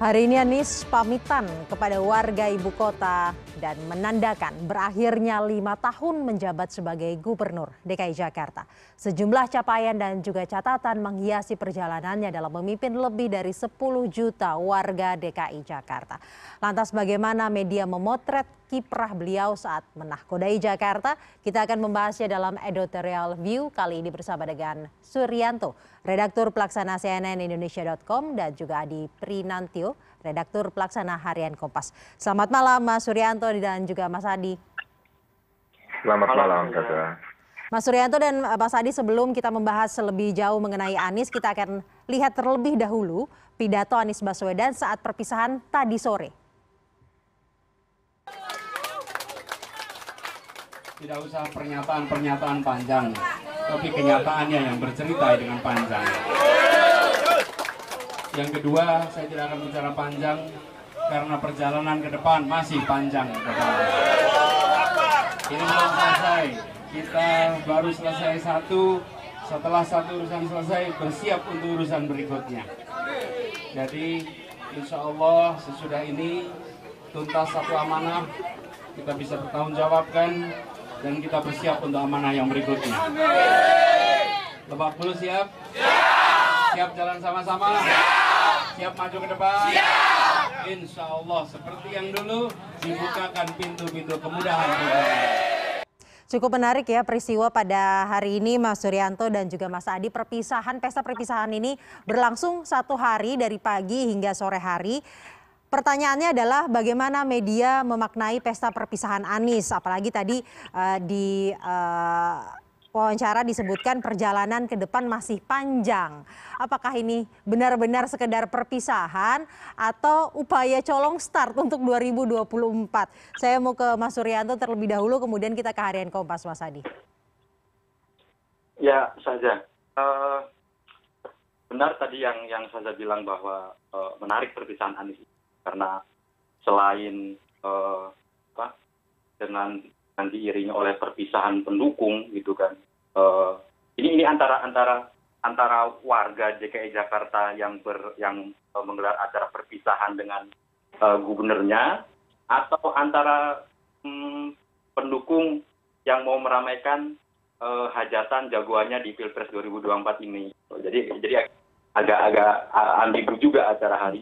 Hari ini Anies pamitan kepada warga ibu kota dan menandakan berakhirnya lima tahun menjabat sebagai gubernur DKI Jakarta. Sejumlah capaian dan juga catatan menghiasi perjalanannya dalam memimpin lebih dari 10 juta warga DKI Jakarta. Lantas bagaimana media memotret kiprah beliau saat menahkodai Jakarta? Kita akan membahasnya dalam editorial view kali ini bersama dengan Suryanto, redaktur pelaksana CNN Indonesia.com dan juga Adi Prinantio, redaktur pelaksana harian Kompas. Selamat malam Mas Suryanto dan juga Mas Adi. Selamat malam, Kakak. Mas Suryanto dan Mas Adi sebelum kita membahas lebih jauh mengenai Anies, kita akan lihat terlebih dahulu pidato Anies Baswedan saat perpisahan tadi sore. Tidak usah pernyataan-pernyataan panjang, tapi kenyataannya yang bercerita dengan panjang. Yang kedua, saya tidak akan bicara panjang karena perjalanan ke depan masih panjang. Ini belum selesai. Kita baru selesai satu, setelah satu urusan selesai bersiap untuk urusan berikutnya. Jadi insya Allah sesudah ini tuntas satu amanah kita bisa bertanggung jawabkan dan kita bersiap untuk amanah yang berikutnya. Lebak Bulus siap? Siap. Siap jalan sama-sama? Siap. Siap maju ke depan? Siap. Insya Allah seperti yang dulu dibukakan pintu-pintu kemudahan. Cukup menarik ya peristiwa pada hari ini Mas Suryanto dan juga Mas Adi perpisahan pesta perpisahan ini berlangsung satu hari dari pagi hingga sore hari. Pertanyaannya adalah bagaimana media memaknai pesta perpisahan Anies apalagi tadi uh, di uh, wawancara disebutkan perjalanan ke depan masih panjang. Apakah ini benar-benar sekedar perpisahan atau upaya colong start untuk 2024? Saya mau ke Mas Suryanto terlebih dahulu, kemudian kita ke harian Kompas, Mas Adi. Ya, saja. Uh, benar tadi yang yang saya bilang bahwa uh, menarik perpisahan Anies karena selain apa, dengan diiringi oleh perpisahan pendukung gitu kan. Uh, ini antara antara antara warga DKI Jakarta yang ber yang uh, menggelar acara perpisahan dengan gubernurnya atau antara um, pendukung yang mau meramaikan hajatan jagoannya di Pilpres 2024 ini. Jadi jadi agak-agak ambigu juga acara hari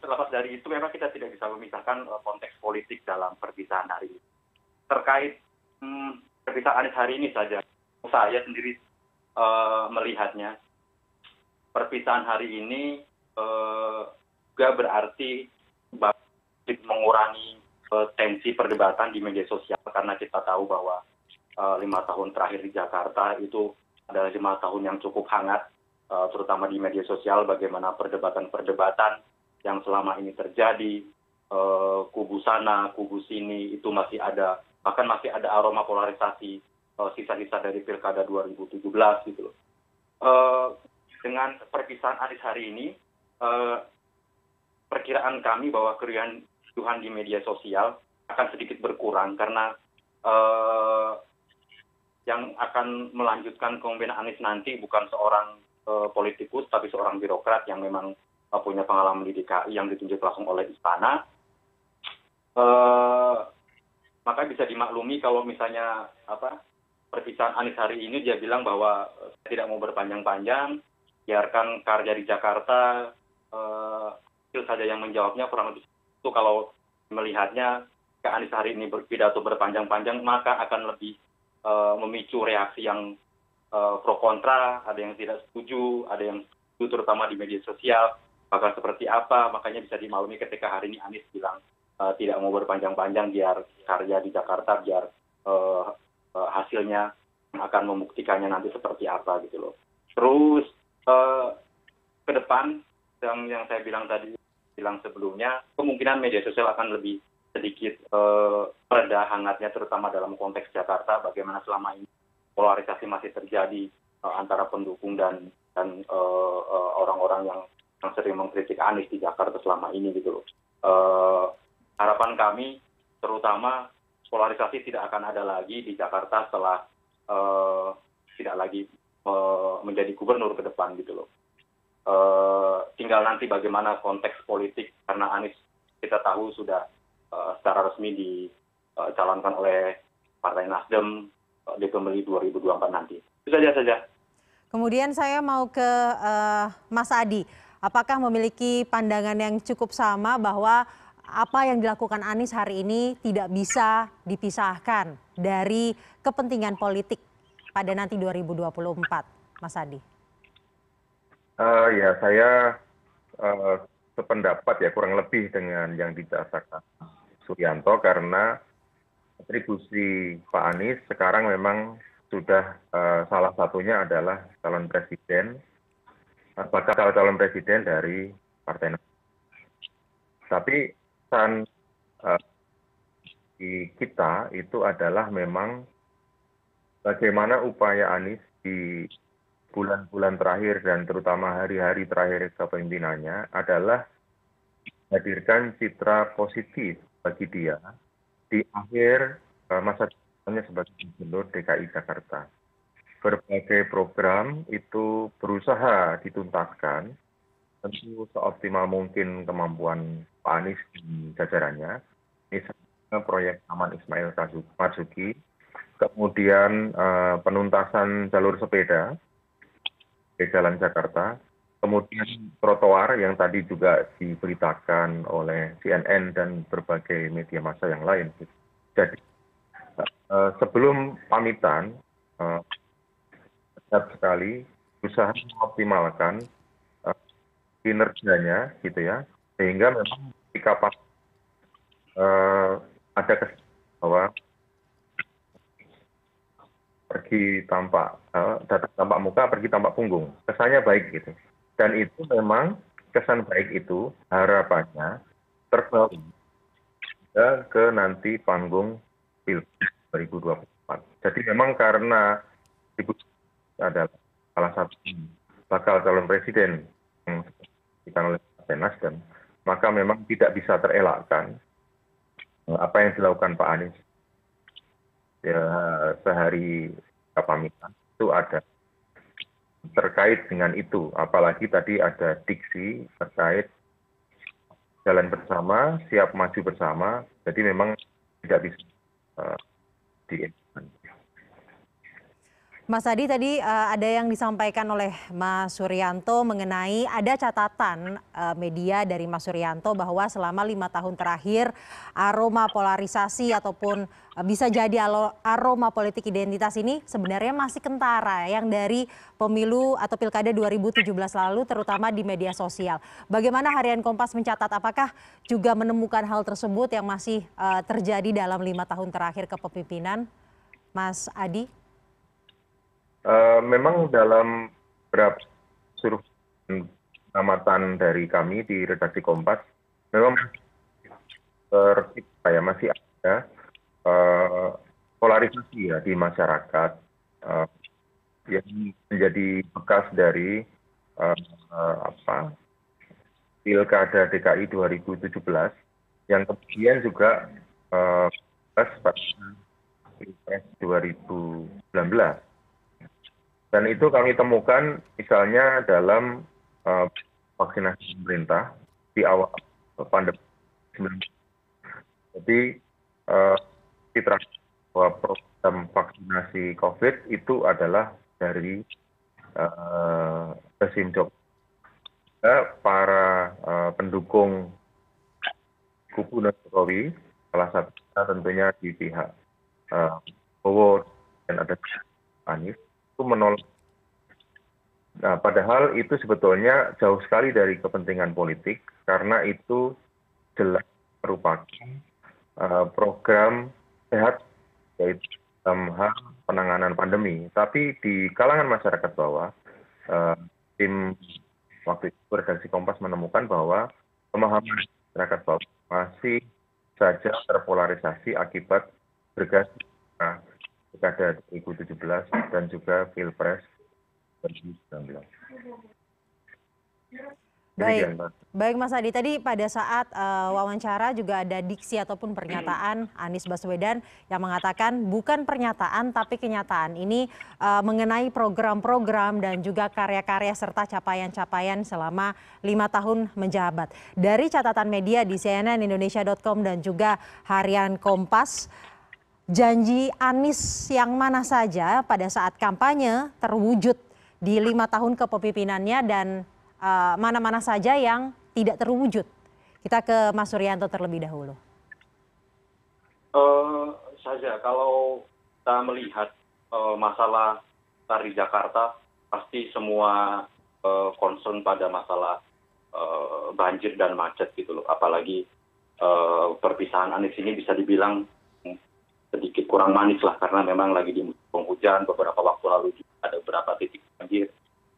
terlepas dari itu memang kita tidak bisa memisahkan uh, konteks politik dalam perpisahan hari ini. Terkait hmm, perpisahan Anies hari ini saja, saya sendiri uh, melihatnya perpisahan hari ini uh, juga berarti mengurangi uh, tensi perdebatan di media sosial karena kita tahu bahwa uh, lima tahun terakhir di Jakarta itu adalah lima tahun yang cukup hangat, uh, terutama di media sosial bagaimana perdebatan-perdebatan yang selama ini terjadi uh, kubu sana kubu sini itu masih ada bahkan masih ada aroma polarisasi uh, sisa-sisa dari pilkada 2017 gitu loh. Uh, dengan perpisahan Anies hari ini perkiraan kami bahwa keriuhan di media sosial akan sedikit berkurang karena yang akan melanjutkan kepemimpinan Anies nanti bukan seorang uh, politikus tapi seorang birokrat yang memang punya pengalaman di dki yang ditunjuk langsung oleh istana eh, maka bisa dimaklumi kalau misalnya apa perpisahan Anies hari ini dia bilang bahwa saya tidak mau berpanjang-panjang biarkan karya di Jakarta eh, saja yang menjawabnya kurang lebih itu kalau melihatnya ke Anies hari ini berpidato berpanjang-panjang maka akan lebih eh, memicu reaksi yang pro kontra ada yang tidak setuju ada yang setuju terutama di media sosial bakal seperti apa. Makanya bisa dimaklumi ketika hari ini Anies bilang uh, tidak mau berpanjang-panjang biar karya di Jakarta biar uh, uh, hasilnya akan membuktikannya nanti seperti apa gitu loh. Terus ke depan yang yang saya bilang tadi bilang sebelumnya kemungkinan media sosial akan lebih sedikit reda hangatnya terutama dalam konteks Jakarta bagaimana selama ini polarisasi masih terjadi uh, antara pendukung dan dan orang-orang uh, yang yang sering mengkritik Anies di Jakarta selama ini gitu loh. Uh, harapan kami terutama polarisasi tidak akan ada lagi di Jakarta setelah uh, tidak lagi uh, menjadi gubernur ke depan gitu loh. eh, tinggal nanti bagaimana konteks politik karena Anies kita tahu sudah eh, secara resmi dicalonkan oleh Partai Nasdem eh, di pemilih 2024 nanti. Itu saja saja. Kemudian saya mau ke uh, Mas Adi. Apakah memiliki pandangan yang cukup sama bahwa apa yang dilakukan Anies hari ini tidak bisa dipisahkan dari kepentingan politik pada nanti 2024, Mas Adi? Uh, ya, saya uh, sependapat ya kurang lebih dengan yang dikatakan Suryanto karena atribusi Pak Anies sekarang memang sudah uh, salah satunya adalah calon presiden, bakal calon presiden dari Partai. Tapi pesan uh, kita itu adalah memang bagaimana upaya Anies di bulan-bulan terakhir dan terutama hari-hari terakhir kepemimpinannya adalah menghadirkan citra positif bagi dia di akhir uh, masa sebagai gubernur DKI Jakarta. Berbagai program itu berusaha dituntaskan, tentu seoptimal mungkin kemampuan Pak Anies di jajarannya, misalnya proyek Taman Ismail Marzuki, kemudian uh, penuntasan jalur sepeda di Jalan Jakarta, kemudian trotoar yang tadi juga diberitakan oleh CNN dan berbagai media massa yang lain. Jadi Eh, sebelum pamitan eh, berat sekali berusaha mengoptimalkan uh, kinerjanya gitu ya sehingga memang ketika pas uh, ada kesan bahwa pergi tampak uh, datang tampak muka pergi tampak punggung kesannya baik gitu dan itu memang kesan baik itu harapannya terbawa ke nanti panggung pilpres 2024. Jadi memang karena adalah salah satu bakal calon presiden yang disampaikan oleh Partai Nasdem, maka memang tidak bisa terelakkan eh, apa yang dilakukan Pak Anies. Ya sehari pamitan itu ada terkait dengan itu. Apalagi tadi ada diksi terkait jalan bersama siap maju bersama. Jadi memang tidak bisa uh, di Mas Adi tadi uh, ada yang disampaikan oleh Mas Suryanto mengenai ada catatan uh, media dari Mas Suryanto bahwa selama lima tahun terakhir aroma polarisasi ataupun uh, bisa jadi aroma politik identitas ini sebenarnya masih kentara yang dari pemilu atau pilkada 2017 lalu terutama di media sosial. Bagaimana harian Kompas mencatat apakah juga menemukan hal tersebut yang masih uh, terjadi dalam lima tahun terakhir kepemimpinan, Mas Adi? Eh, memang dalam beberapa survei amatan dari kami di redaksi Kompas, memang ya, masih ada uh, polarisasi ya di masyarakat uh, yang menjadi bekas dari pilkada DKI 2017 yang kemudian juga uh, pada pilpres 2019 dan itu kami temukan misalnya dalam uh, vaksinasi pemerintah di awal pandemi jadi kita bahwa program vaksinasi COVID itu adalah dari uh, resim Jokowi. Para pendukung kubu Jokowi, salah satu tentunya di pihak uh, Bowo dan ada Anies, itu menolak. Nah padahal itu sebetulnya jauh sekali dari kepentingan politik karena itu jelas merupakan uh, program sehat yaitu dalam hal penanganan pandemi. Tapi di kalangan masyarakat bawah uh, tim waktu itu redaksi Kompas menemukan bahwa pemahaman masyarakat bawah masih saja terpolarisasi akibat berganti nah, pilkada 2017 dan juga pilpres 2019. Baik, baik Mas Adi. Tadi pada saat uh, wawancara juga ada diksi ataupun pernyataan Anies Baswedan yang mengatakan bukan pernyataan tapi kenyataan. Ini uh, mengenai program-program dan juga karya-karya serta capaian-capaian selama lima tahun menjabat. Dari catatan media di cnnindonesia.com dan juga harian Kompas, janji Anies yang mana saja pada saat kampanye terwujud di lima tahun kepemimpinannya dan Eh, mana mana saja yang tidak terwujud kita ke Mas Suryanto terlebih dahulu. Uh, saja kalau kita melihat uh, masalah tari Jakarta pasti semua uh, concern pada masalah uh, banjir dan macet gitu loh apalagi uh, perpisahan Anies ini bisa dibilang kurang manis lah karena memang lagi di musim hujan beberapa waktu lalu ada beberapa titik banjir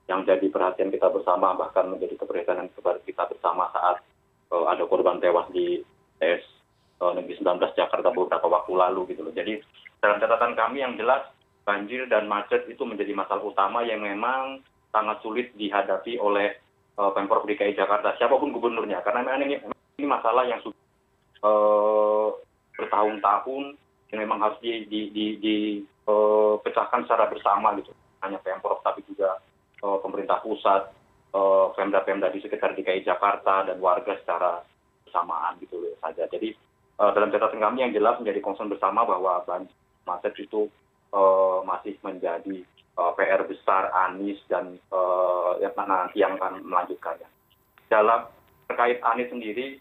yang jadi perhatian kita bersama bahkan menjadi keprihatinan kita bersama saat uh, ada korban tewas di tes uh, negeri 19 Jakarta beberapa waktu lalu gitu loh. Jadi dalam catatan kami yang jelas banjir dan macet itu menjadi masalah utama yang memang sangat sulit dihadapi oleh uh, Pemprov DKI Jakarta siapa pun gubernurnya karena memang ini, ini masalah yang sudah uh, bertahun-tahun yang memang harus di, di, di, di uh, pecahkan secara bersama gitu hanya Pemprov tapi juga Eh, pemerintah pusat, eh, pemda-pemda di sekitar DKI Jakarta dan warga secara bersamaan gitu saja. Jadi eh, dalam catatan kami yang jelas menjadi concern bersama bahwa banjir macet itu masih menjadi PR besar Anies dan yang nanti yang akan melanjutkannya. Dalam terkait Anies sendiri,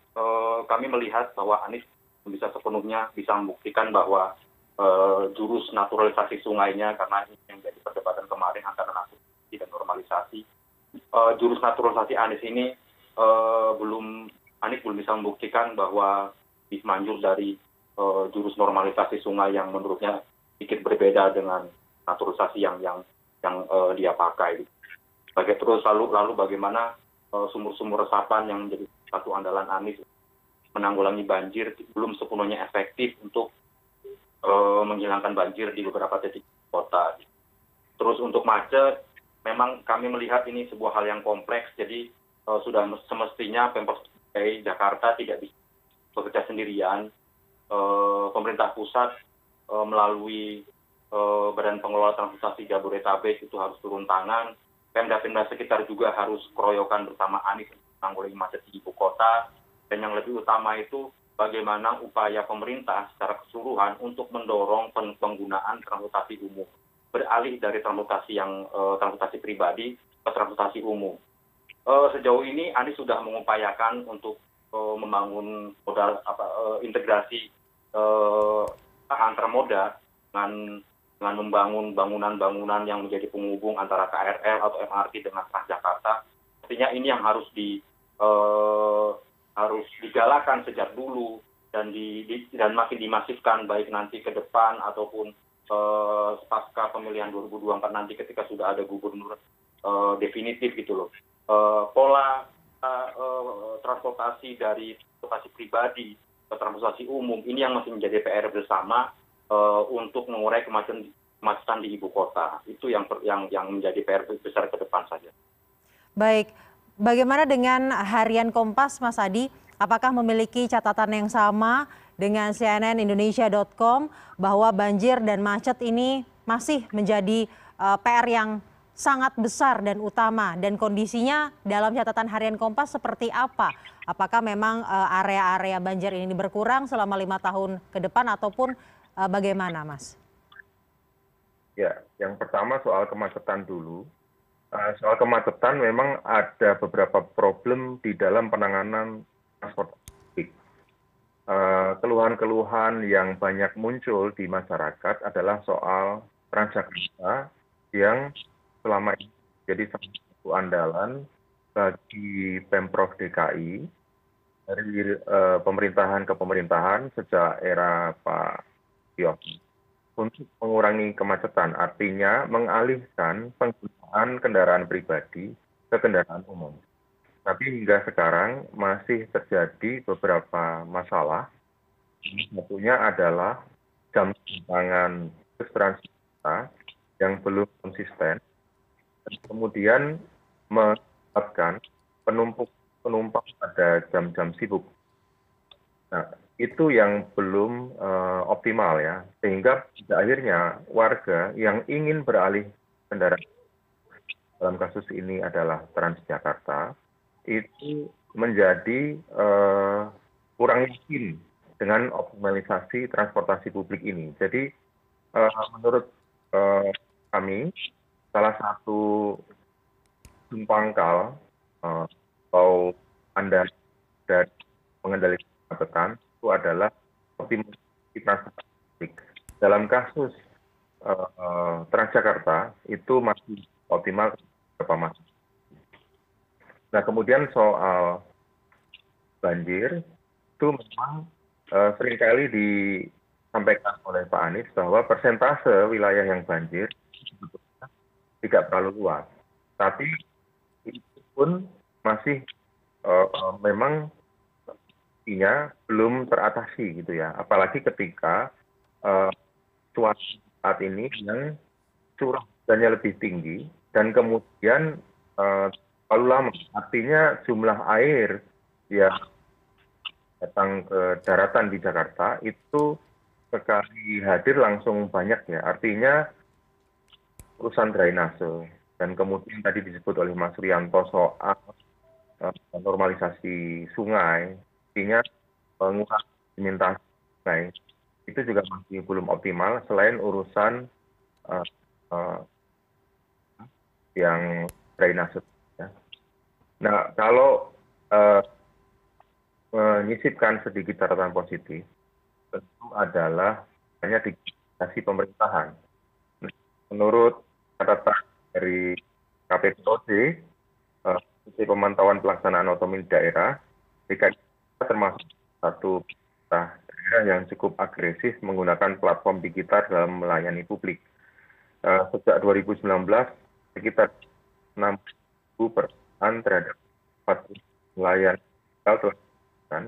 kami melihat bahwa Anies bisa sepenuhnya bisa membuktikan bahwa jurus naturalisasi sungainya karena ini yang jadi perdebatan kemarin antara dan normalisasi. Uh, jurus naturalisasi Anies ini uh, belum Anies belum bisa membuktikan bahwa manjur dari uh, jurus normalisasi sungai yang menurutnya sedikit berbeda dengan naturalisasi yang yang yang uh, dia pakai. Bagai terus lalu lalu bagaimana sumur-sumur uh, resapan yang menjadi satu andalan Anies menanggulangi banjir belum sepenuhnya efektif untuk uh, menghilangkan banjir di beberapa titik kota. Terus untuk macet, memang kami melihat ini sebuah hal yang kompleks. Jadi uh, sudah semestinya pemprov dki jakarta tidak bisa bekerja sendirian. Uh, pemerintah pusat uh, melalui uh, badan pengelola transportasi jabodetabek itu harus turun tangan. Pemda-pemda sekitar juga harus keroyokan bersama anies menanggulangi macet di ibu kota dan yang lebih utama itu bagaimana upaya pemerintah secara keseluruhan untuk mendorong penggunaan transportasi umum beralih dari transportasi yang uh, transportasi pribadi ke transportasi umum. Uh, sejauh ini Anies sudah mengupayakan untuk uh, membangun modal apa uh, integrasi uh, antar moda dengan dengan membangun bangunan-bangunan yang menjadi penghubung antara KRL atau MRT dengan Transjakarta. Artinya ini yang harus di uh, harus digalakan sejak dulu dan di, di dan makin dimasifkan baik nanti ke depan ataupun uh, pasca pemilihan 2024 nanti ketika sudah ada gubernur uh, definitif gitu loh. Uh, pola uh, transportasi dari transportasi pribadi ke transportasi umum ini yang masih menjadi PR bersama uh, untuk mengurai kemacetan kemacetan di ibu kota. Itu yang yang yang menjadi PR besar ke depan saja. Baik, bagaimana dengan harian Kompas Mas Adi? Apakah memiliki catatan yang sama dengan cnnindonesia.com bahwa banjir dan macet ini masih menjadi uh, eh, PR yang sangat besar dan utama dan kondisinya dalam catatan harian Kompas seperti apa? Apakah memang uh, area-area banjir ini berkurang selama lima tahun ke depan ataupun uh, bagaimana, Mas? Ya, yang pertama soal kemacetan dulu. Soal kemacetan memang ada beberapa problem di dalam penanganan transport Eh, keluhan keluhan yang banyak muncul di masyarakat adalah soal transjakarta yang selama ini jadi satu andalan bagi pemprov dki dari uh, pemerintahan ke pemerintahan sejak era Pak Yogi untuk mengurangi kemacetan, artinya mengalihkan penggunaan kendaraan pribadi ke kendaraan umum. Tapi hingga sekarang masih terjadi beberapa masalah. Satunya adalah jam tangan bus yang belum konsisten. Dan kemudian menyebabkan penumpukan penumpang pada jam-jam sibuk. Nah, itu yang belum uh, optimal ya, sehingga pada akhirnya warga yang ingin beralih kendaraan dalam kasus ini adalah Transjakarta itu menjadi uh, kurang yakin dengan optimalisasi transportasi publik ini. Jadi uh, menurut kami salah satu pangkal atau anda dan mengendalikan kemacetan itu adalah publik. Dalam kasus uh, Transjakarta itu masih optimal beberapa masa. Nah kemudian soal banjir itu memang uh, sering kali disampaikan oleh Pak Anies bahwa persentase wilayah yang banjir tidak terlalu luas. Tapi itu pun masih uh, memang intinya belum teratasi gitu ya. Apalagi ketika cuaca saat ini yang curah hujannya lebih tinggi dan kemudian uh, terlalu lama. Artinya jumlah air yang datang ke daratan di Jakarta itu sekali hadir langsung banyak ya. Artinya urusan drainase dan kemudian tadi disebut oleh Mas Rianto soal normalisasi sungai, artinya mengurangi sedimentasi sungai itu juga masih belum optimal selain urusan uh, uh, yang drainase. Ya. Nah, kalau uh, menyisipkan sedikit catatan positif, tentu adalah hanya di pemerintahan. Menurut catatan dari KPPOD, uh, pemantauan pelaksanaan otonomi daerah, DKI termasuk satu daerah yang cukup agresif menggunakan platform digital dalam melayani publik. Uh, sejak 2019, sekitar 6 persen terhadap 4 nelayan telah dilakukan.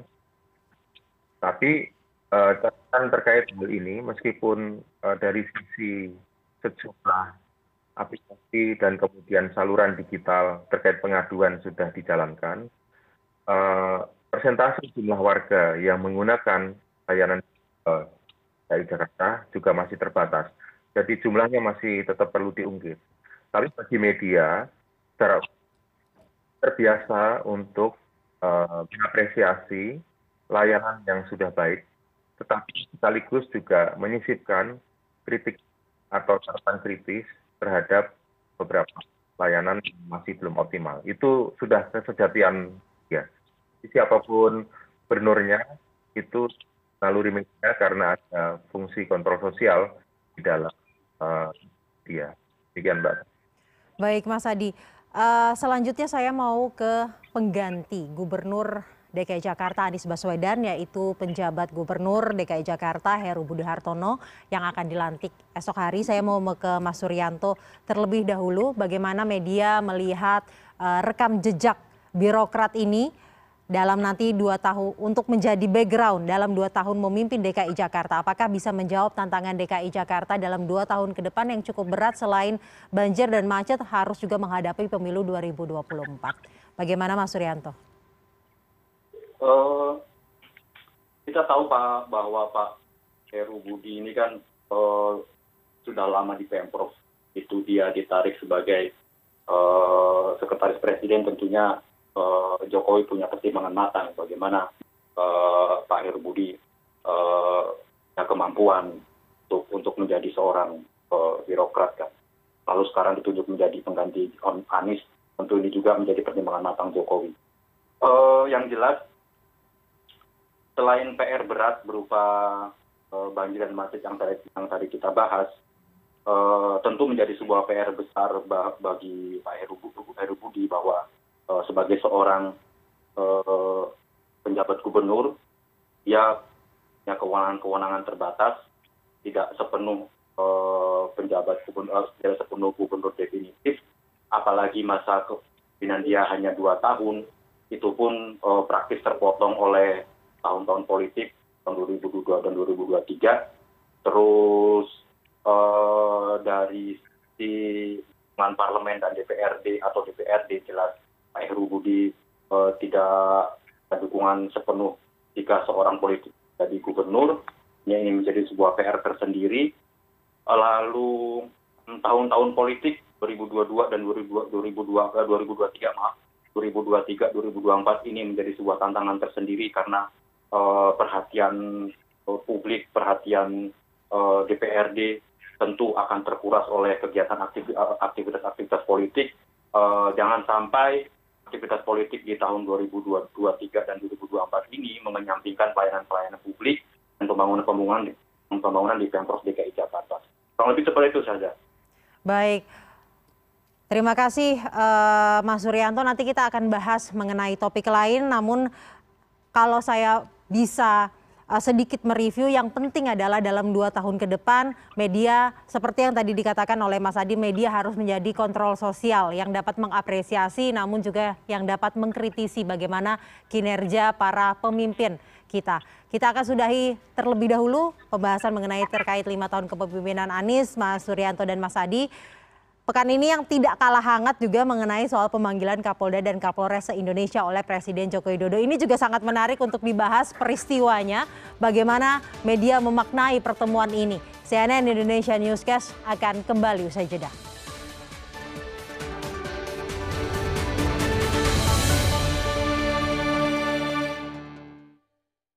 Tapi uh, catatan terkait hal ini, meskipun uh, dari sisi sejumlah aplikasi dan kemudian saluran digital terkait pengaduan sudah dijalankan, uh, persentase jumlah warga yang menggunakan layanan uh, dari Jakarta juga masih terbatas. Jadi jumlahnya masih tetap perlu diungkit. Tapi bagi media, secara terbiasa untuk uh, mengapresiasi layanan yang sudah baik, tetapi sekaligus juga menyisipkan kritik atau catatan kritis terhadap beberapa layanan yang masih belum optimal. Itu sudah kesejatian ya. Siapa pun gubernurnya itu naluri media karena ada fungsi kontrol sosial di dalam uh, dia. Demikian Mbak. Baik Mas Adi, uh, selanjutnya saya mau ke pengganti Gubernur dki jakarta anies baswedan yaitu penjabat gubernur dki jakarta heru budi hartono yang akan dilantik esok hari saya mau ke mas suryanto terlebih dahulu bagaimana media melihat uh, rekam jejak birokrat ini dalam nanti dua tahun untuk menjadi background dalam dua tahun memimpin DKI Jakarta. Apakah bisa menjawab tantangan DKI Jakarta dalam dua tahun ke depan yang cukup berat selain banjir dan macet harus juga menghadapi pemilu 2024. Bagaimana Mas Suryanto? uh, kita tahu Pak bahwa Pak Heru Budi ini kan uh, sudah lama di Pemprov. Itu dia ditarik sebagai uh, sekretaris presiden tentunya uh, Jokowi punya pertimbangan matang bagaimana uh, Pak Heru Budi uh, punya kemampuan untuk untuk menjadi seorang uh, birokrat kan. Lalu sekarang ditunjuk menjadi pengganti Anies, tentu ini juga menjadi pertimbangan matang Jokowi. Uh, yang jelas selain PR berat berupa uh, banjir dan macet yang tadi, yang tadi kita bahas, uh, tentu menjadi sebuah PR besar bagi Pak Heru, Budi bahwa sebagai seorang uh, penjabat gubernur, dia punya kewenangan-kewenangan terbatas, tidak sepenuh uh, penjabat gubernur, tidak sepenuh gubernur definitif, apalagi masa kepemimpinan dia hanya dua tahun, itu pun praktis terpotong oleh tahun-tahun politik tahun 2022 dan 2023 terus dari si parlemen dan DPRD atau DPRD jelas Pak Heru Budi uh, tidak dukungan sepenuh jika seorang politik jadi gubernur. Ini menjadi sebuah PR tersendiri. Lalu tahun-tahun politik 2022 dan 2022, 2023 maaf 2023 2024 ini menjadi sebuah tantangan tersendiri karena uh, perhatian uh, publik perhatian uh, DPRD tentu akan terkuras oleh kegiatan aktivitas-aktivitas politik uh, jangan sampai aktivitas politik di tahun 2023 dan 2024 ini menyampingkan pelayanan-pelayanan publik dan pembangunan-pembangunan pembangunan di Pemprov DKI Jakarta. Kurang lebih seperti itu saja. Baik. Terima kasih uh, Mas Suryanto. Nanti kita akan bahas mengenai topik lain. Namun kalau saya bisa uh, sedikit mereview, yang penting adalah dalam dua tahun ke depan media seperti yang tadi dikatakan oleh Mas Adi, media harus menjadi kontrol sosial yang dapat mengapresiasi, namun juga yang dapat mengkritisi bagaimana kinerja para pemimpin kita. Kita akan sudahi terlebih dahulu pembahasan mengenai terkait lima tahun kepemimpinan Anies, Mas Suryanto dan Mas Adi. Pekan ini yang tidak kalah hangat juga mengenai soal pemanggilan Kapolda dan Kapolres se-Indonesia oleh Presiden Joko Widodo. Ini juga sangat menarik untuk dibahas peristiwanya, bagaimana media memaknai pertemuan ini. CNN Indonesia Newscast akan kembali usai jeda.